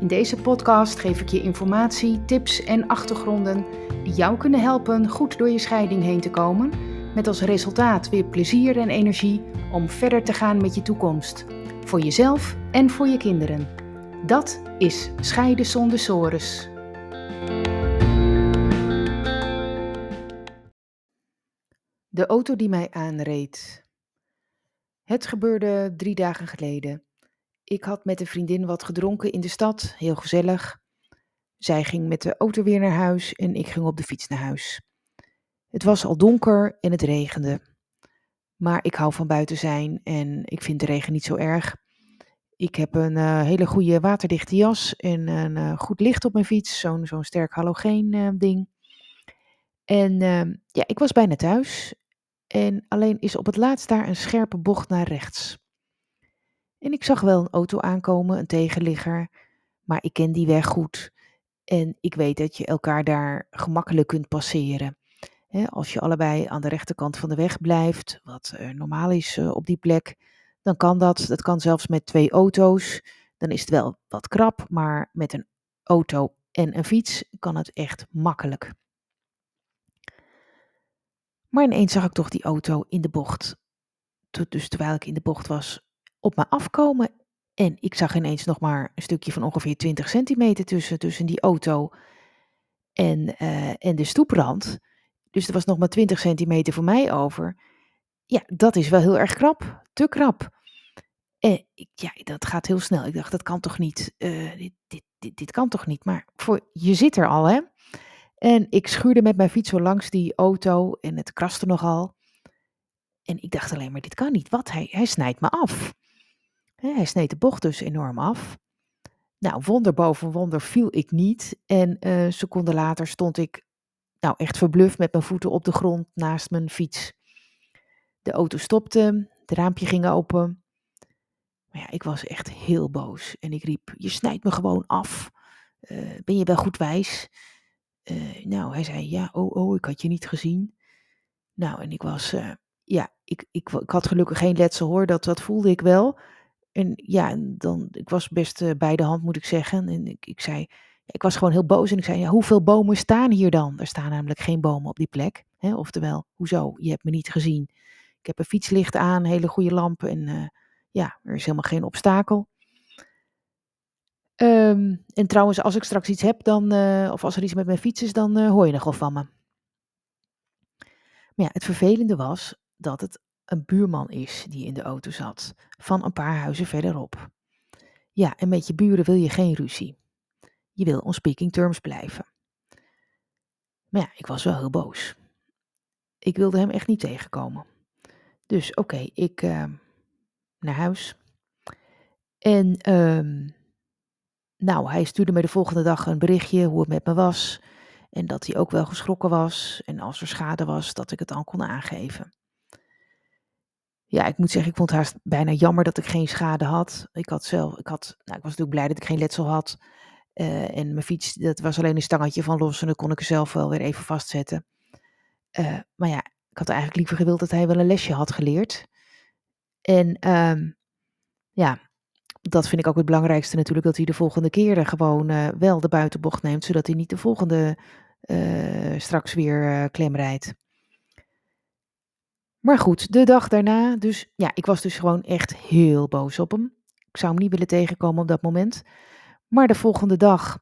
In deze podcast geef ik je informatie, tips en achtergronden die jou kunnen helpen goed door je scheiding heen te komen, met als resultaat weer plezier en energie om verder te gaan met je toekomst, voor jezelf en voor je kinderen. Dat is Scheiden zonder sores. De auto die mij aanreed. Het gebeurde drie dagen geleden. Ik had met een vriendin wat gedronken in de stad, heel gezellig. Zij ging met de auto weer naar huis en ik ging op de fiets naar huis. Het was al donker en het regende. Maar ik hou van buiten zijn en ik vind de regen niet zo erg. Ik heb een uh, hele goede waterdichte jas en een uh, goed licht op mijn fiets, zo'n zo'n sterk halogeen uh, ding. En ja, ik was bijna thuis. En alleen is op het laatst daar een scherpe bocht naar rechts. En ik zag wel een auto aankomen, een tegenligger, maar ik ken die weg goed. En ik weet dat je elkaar daar gemakkelijk kunt passeren. als je allebei aan de rechterkant van de weg blijft, wat uh, normaal is uh, op die plek, dan kan dat. Dat kan zelfs met twee auto's. Dan is het wel wat krap, maar met een auto en een fiets kan het echt makkelijk. Maar ineens zag ik toch die auto in de bocht. Dus terwijl ik in de bocht was, op me afkomen. En ik zag ineens nog maar een stukje van ongeveer 20 centimeter tussen, tussen die auto en, uh, en de stoeprand. Dus er was nog maar 20 centimeter voor mij over. Ja, dat is wel heel erg krap. Te krap. En ik, ja, dat gaat heel snel. Ik dacht, dat kan toch niet? Uh, dit, dit, dit, dit, kan toch niet? Maar voor, je zit er al, hè? En ik schuurde met mijn fiets zo langs die auto en het kraste nogal. En ik dacht alleen maar, dit kan niet. Wat? Hij, hij snijdt me af. Hij sneed de bocht dus enorm af. Nou, wonder boven wonder viel ik niet. En uh, seconden later stond ik nou echt verbluft met mijn voeten op de grond naast mijn fiets. De auto stopte, het raampje ging open. Maar ja, ik was echt heel boos en ik riep: Je snijdt me gewoon af. Uh, ben je wel goed wijs? Uh, nou, hij zei: Ja, oh, oh, ik had je niet gezien. Nou, en ik was, ja, ik, ik, ik had gelukkig geen letsel hoor, dat, dat voelde ik wel. En ja, dan, ik was best uh, bij de hand, moet ik zeggen. En ik, ik zei, ik was gewoon heel boos en ik zei, ja, hoeveel bomen staan hier dan? Er staan namelijk geen bomen op die plek. Hè? Oftewel, hoezo? Je hebt me niet gezien. Ik heb een fietslicht aan, hele goede lampen en uh, ja, er is helemaal geen obstakel. Um, en trouwens, als ik straks iets heb, dan, uh, of als er iets met mijn fiets is, dan hoor je nog wel van me. Maar ja, het vervelende was dat het een buurman is die in de auto zat, van een paar huizen verderop. Ja, en met je buren wil je geen ruzie. Je wil on speaking terms blijven. Maar ja, ik was wel heel boos. Ik wilde hem echt niet tegenkomen. Dus oké, ik uh, naar huis. En um, nou, hij stuurde me de volgende dag een berichtje hoe het met me was. En dat hij ook wel geschrokken was. En als er schade was, dat ik het dan kon aangeven. Ja, ik moet zeggen, ik vond het haast bijna jammer dat ik geen schade had. Ik had zelf, ik had, nou, ik was natuurlijk blij dat ik geen letsel had. Uh, en mijn fiets, dat was alleen een stangetje van los en dan kon ik er zelf wel weer even vastzetten. Uh, maar ja, ik had eigenlijk liever gewild dat hij wel een lesje had geleerd. En um, ja, dat vind ik ook het belangrijkste natuurlijk, dat hij de volgende keren gewoon uh, wel de buitenbocht neemt, zodat hij niet de volgende straks weer klem rijdt. Maar goed, de dag daarna, dus ja, ik was dus gewoon echt heel boos op hem. Ik zou hem niet willen tegenkomen op dat moment. Maar de volgende dag,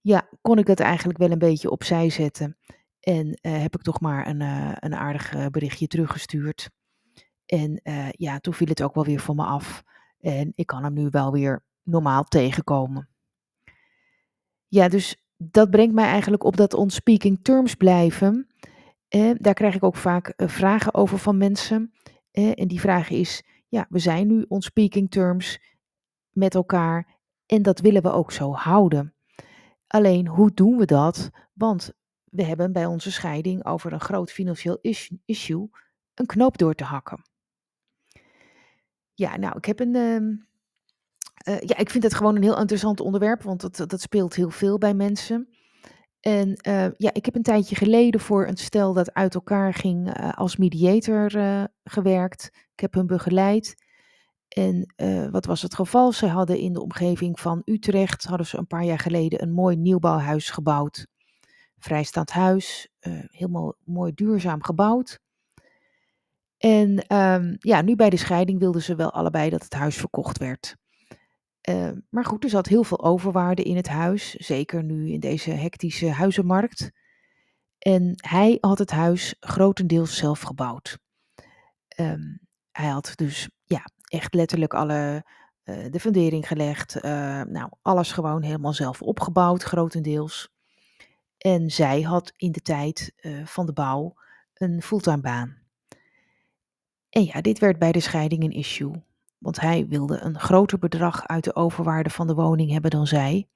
ja, kon ik het eigenlijk wel een beetje opzij zetten. En uh, heb ik toch maar een, uh, een aardig uh, berichtje teruggestuurd. En ja, toen viel het ook wel weer van me af. En ik kan hem nu wel weer normaal tegenkomen. Ja, dus dat brengt mij eigenlijk op dat on speaking terms blijven. Eh, daar krijg ik ook vaak uh, vragen over van mensen. Eh, en die vraag is, ja, we zijn nu on speaking terms met elkaar en dat willen we ook zo houden. Alleen hoe doen we dat? Want we hebben bij onze scheiding over een groot financieel issue een knoop door te hakken. Ja, nou, ik heb een. Ehm, eh, ja, ik vind het gewoon een heel interessant onderwerp, want dat, dat speelt heel veel bij mensen. En uh, ja, ik heb een tijdje geleden voor een stel dat uit elkaar ging uh, als mediator gewerkt. Ik heb hun begeleid. En wat was het geval? Ze hadden in de omgeving van Utrecht, hadden ze een paar jaar geleden een mooi nieuwbouwhuis gebouwd. Vrijstaand huis, helemaal mooi duurzaam gebouwd. En um, ja, nu bij de scheiding wilden ze wel allebei dat het huis verkocht werd. Uh, maar goed, er zat heel veel overwaarde in het huis, zeker nu in deze hectische huizenmarkt. En hij had het huis grotendeels zelf gebouwd. Um, hij had dus ja, echt letterlijk alle, uh, de fundering gelegd. Uh, nou, alles gewoon helemaal zelf opgebouwd, grotendeels. En zij had in de tijd uh, van de bouw een fulltime baan. En ja, dit werd bij de scheiding een issue, want hij wilde een groter bedrag uit de overwaarde van de woning hebben dan zij.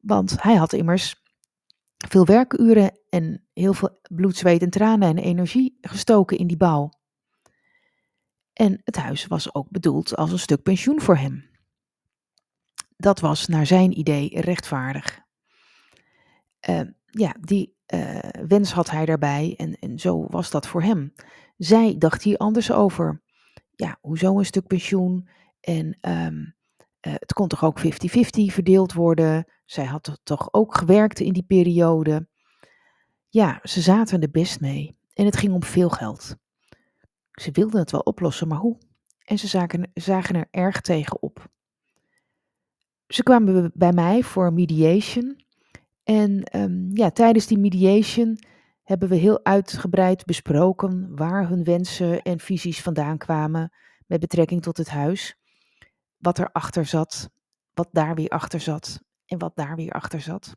Want hij had immers veel werkuren en heel veel bloed, zweet en tranen en energie gestoken in die bouw. En het huis was ook bedoeld als een stuk pensioen voor hem. Dat was naar zijn idee rechtvaardig. Uh, ja, die uh, wens had hij daarbij en, en zo was dat voor hem. Zij dacht hier anders over. Ja, hoezo een stuk pensioen? En um, uh, het kon toch ook 50-50 verdeeld worden? Zij had toch ook gewerkt in die periode? Ja, ze zaten er best mee. En het ging om veel geld. Ze wilden het wel oplossen, maar hoe? En ze zagen, zagen er erg tegen op. Ze kwamen bij mij voor mediation. En um, ja, tijdens die mediation hebben we heel uitgebreid besproken waar hun wensen en visies vandaan kwamen met betrekking tot het huis. Wat er achter zat, wat daar weer achter zat en wat daar weer achter zat.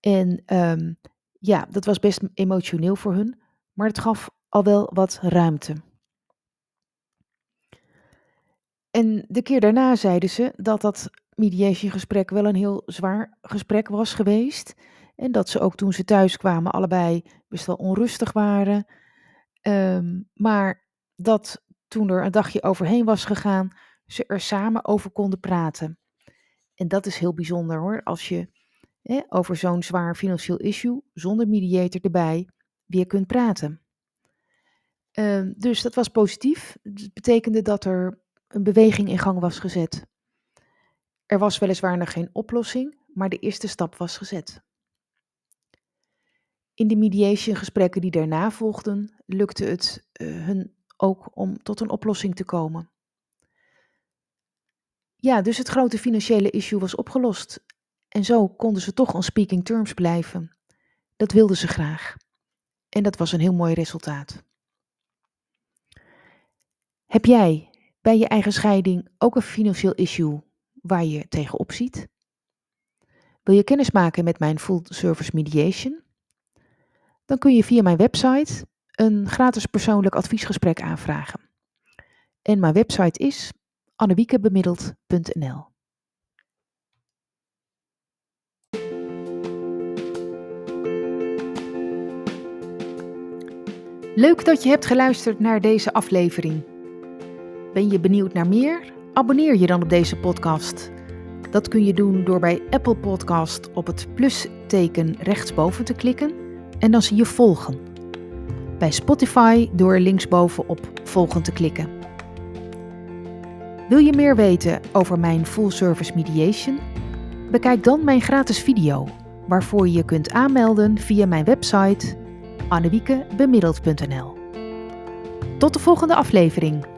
En um, ja, dat was best emotioneel voor hun, maar het gaf al wel wat ruimte. En de keer daarna zeiden ze dat dat mediation gesprek wel een heel zwaar gesprek was geweest. En dat ze ook toen ze thuis kwamen allebei best wel onrustig waren. Um, maar dat toen er een dagje overheen was gegaan, ze er samen over konden praten. En dat is heel bijzonder hoor, als je over zo'n zwaar financieel issue zonder mediator erbij weer kunt praten. Um, dus dat was positief. Het betekende dat er een beweging in gang was gezet. Er was weliswaar nog geen oplossing, maar de eerste stap was gezet. In de mediation gesprekken die daarna volgden, lukte het uh, hun ook om tot een oplossing te komen. Ja, dus het grote financiële issue was opgelost. En zo konden ze toch on speaking terms blijven. Dat wilden ze graag. En dat was een heel mooi resultaat. Heb jij bij je eigen scheiding ook een financieel issue waar je tegenop ziet? Wil je kennis maken met mijn full service mediation? Dan kun je via mijn website een gratis persoonlijk adviesgesprek aanvragen. En mijn website is annewiekebemiddeld.nl. Leuk dat je hebt geluisterd naar deze aflevering. Ben je benieuwd naar meer? Abonneer je dan op deze podcast. Dat kun je doen door bij Apple Podcast op het plusteken rechtsboven te klikken en dan zie je volgen. Bij Spotify door linksboven op volgen te klikken. Wil je meer weten over mijn full service mediation? Bekijk dan mijn gratis video, waarvoor je je kunt aanmelden via mijn website annewiekebemiddeld.nl. Tot de volgende aflevering.